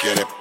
quiere.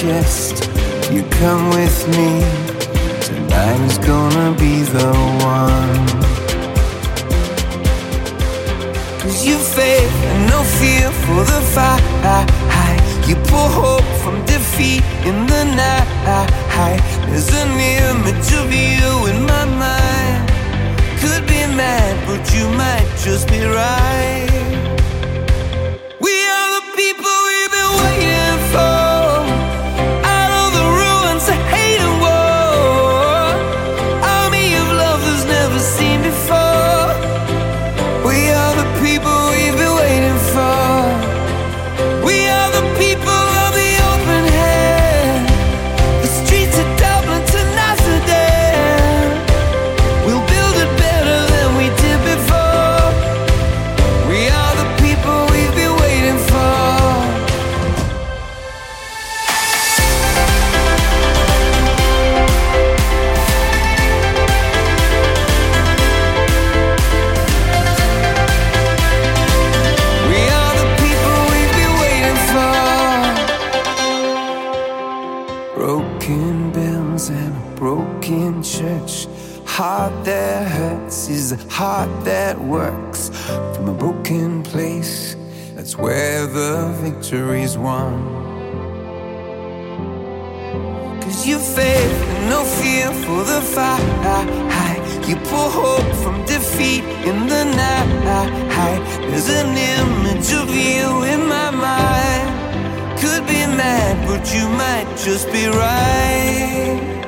Chest. You come with me. Is won. Cause you faith and no fear for the fight. You pull hope from defeat in the night. There's an image of you in my mind. Could be mad, but you might just be right.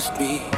was me.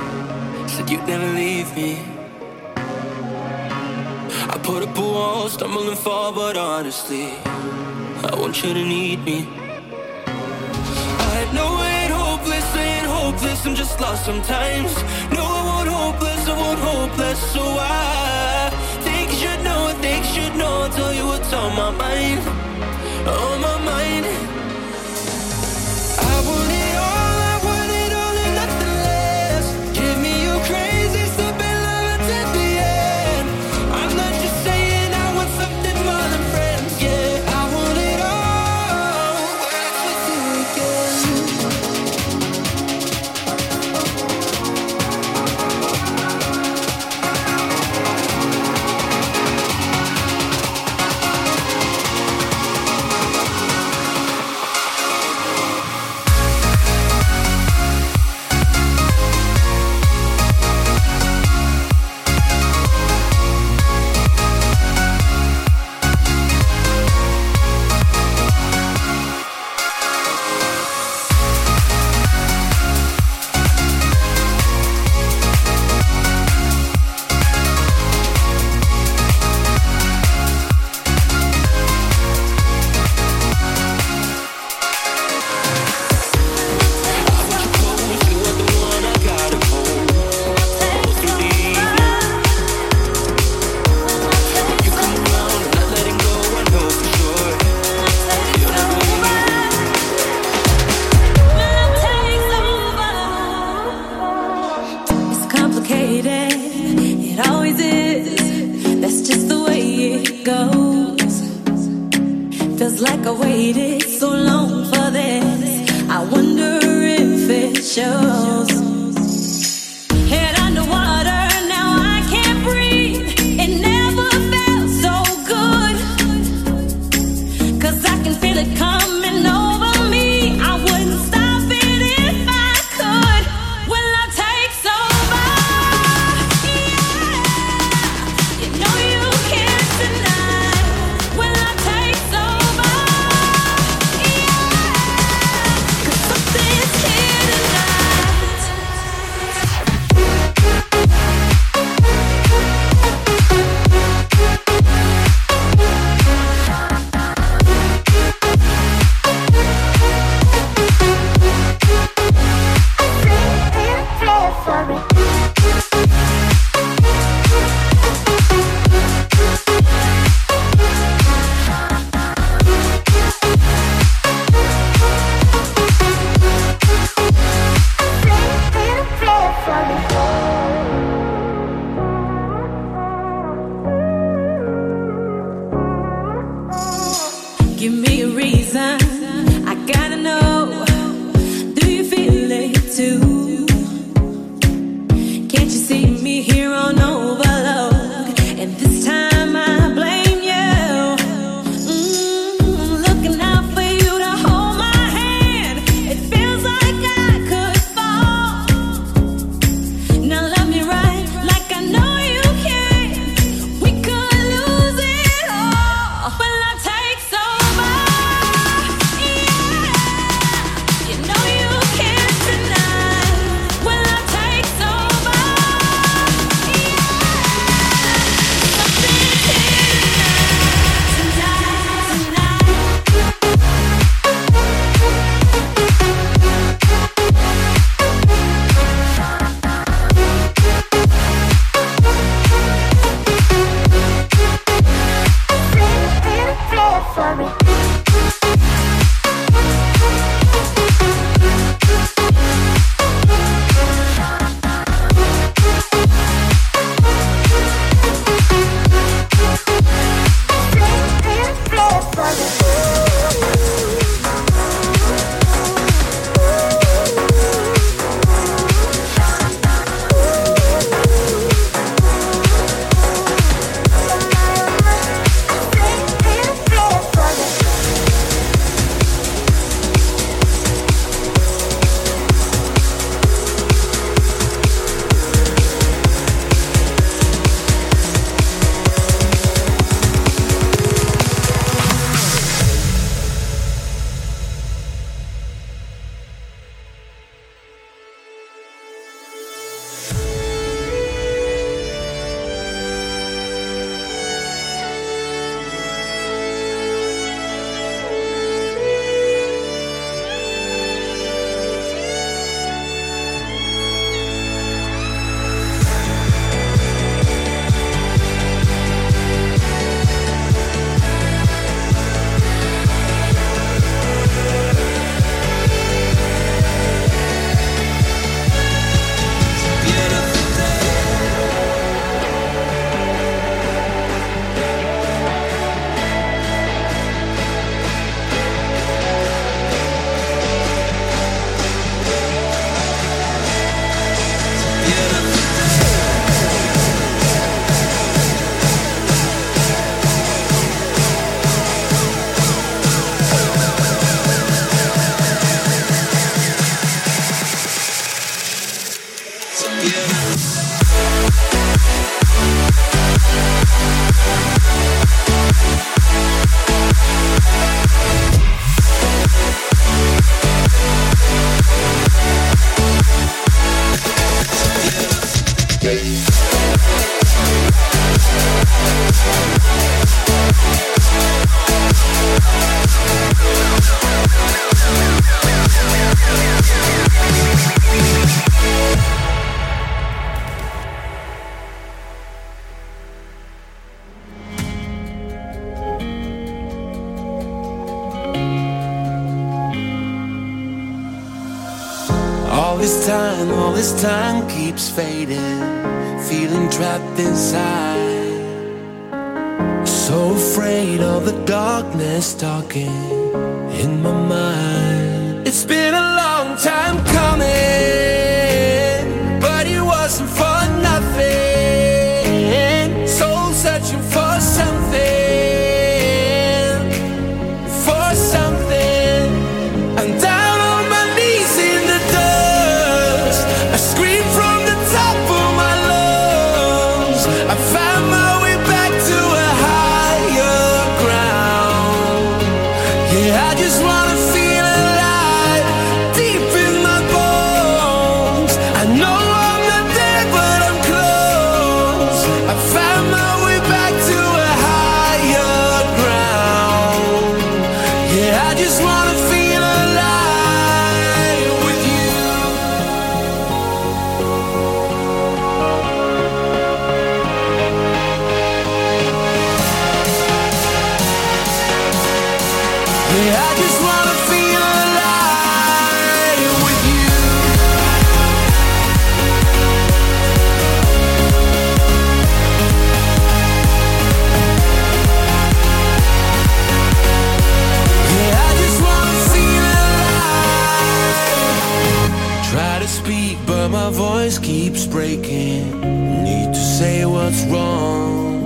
breaking. Need to say what's wrong.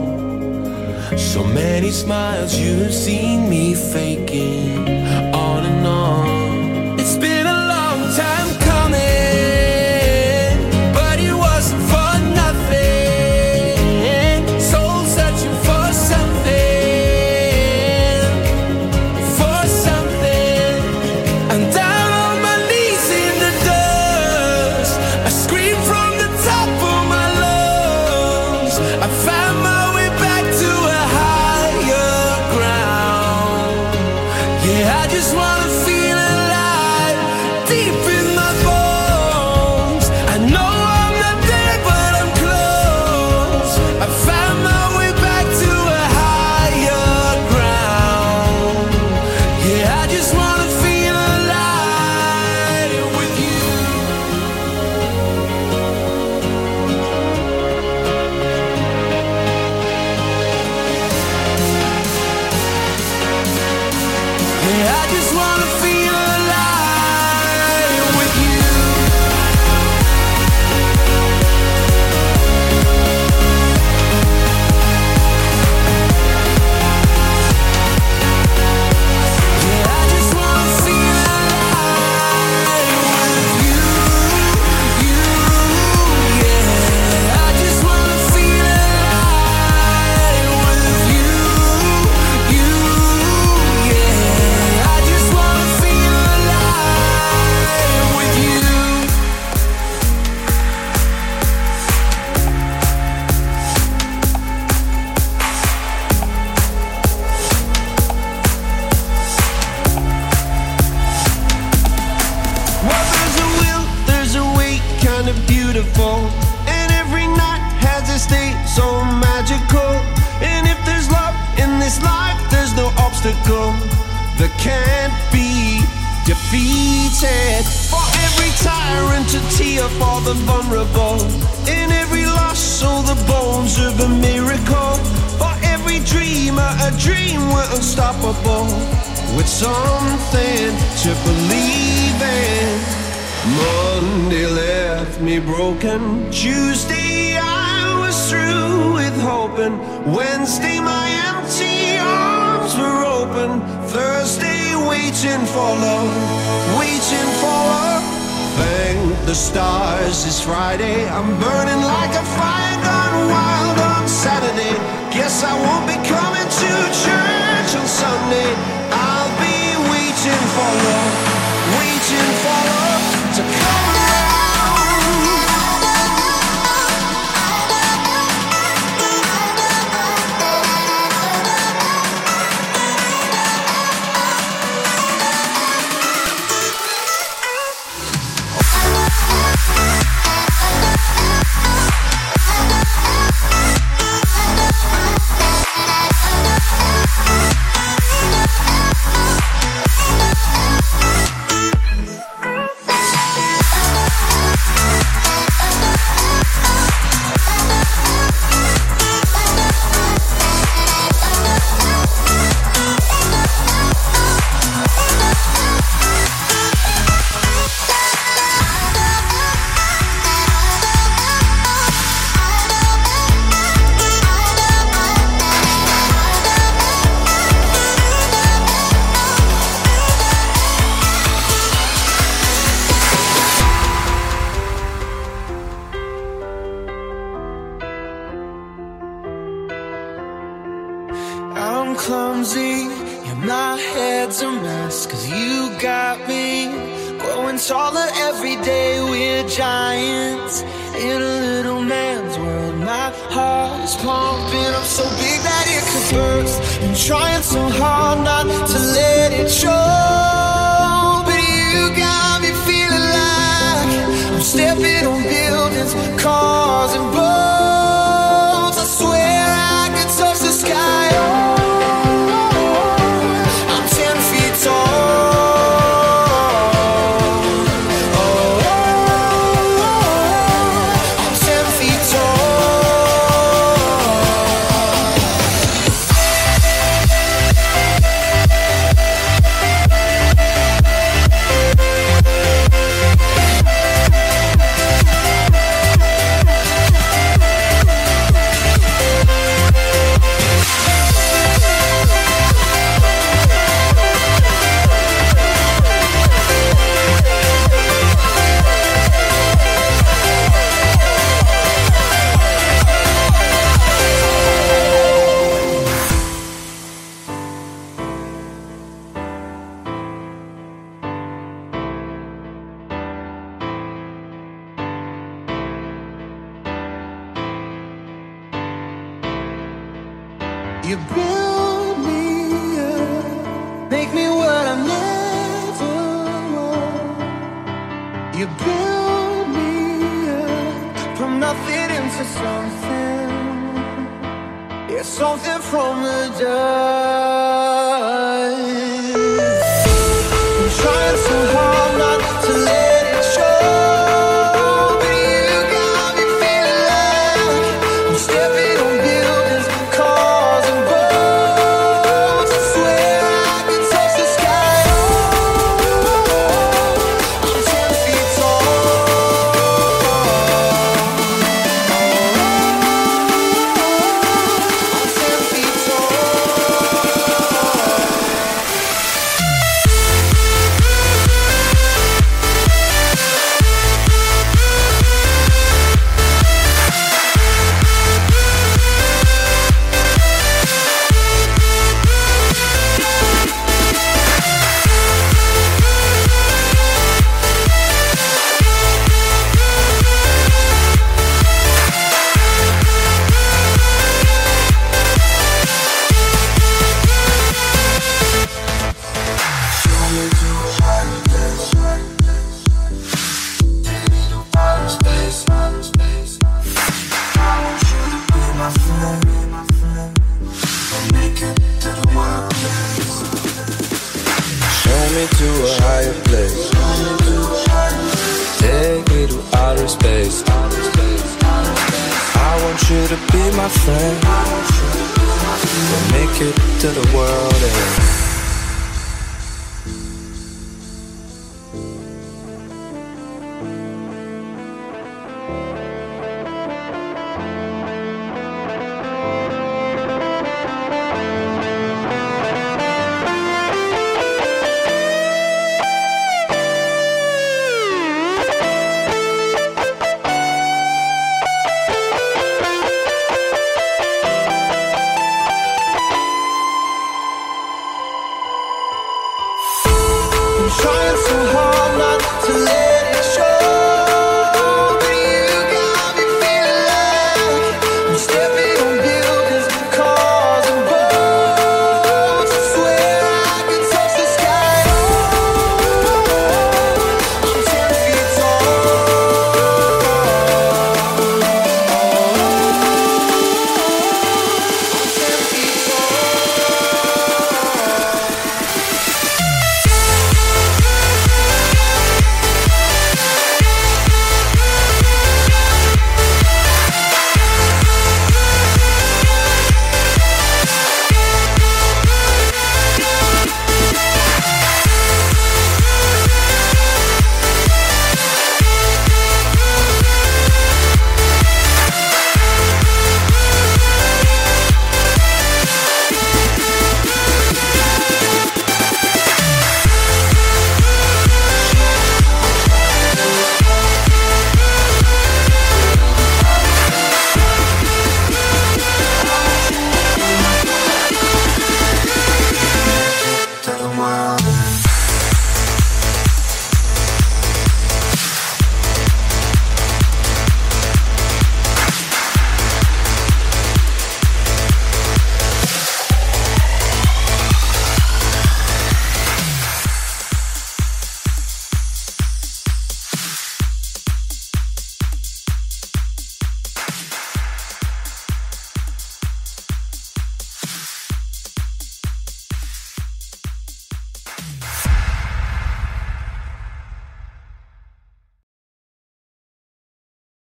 So many smiles you've seen me faking. dreamer, a dream we're unstoppable with something to believe in. Monday left me broken. Tuesday I was through with hoping. Wednesday my empty arms were open. Thursday waiting for love, waiting for love. Thank the stars, it's Friday. I'm burning like a fire gone wild on Saturday. Guess I won't be coming to church on Sunday. I'll be waiting for love, waiting for love to come. you to be my friend. We'll make it to the world end.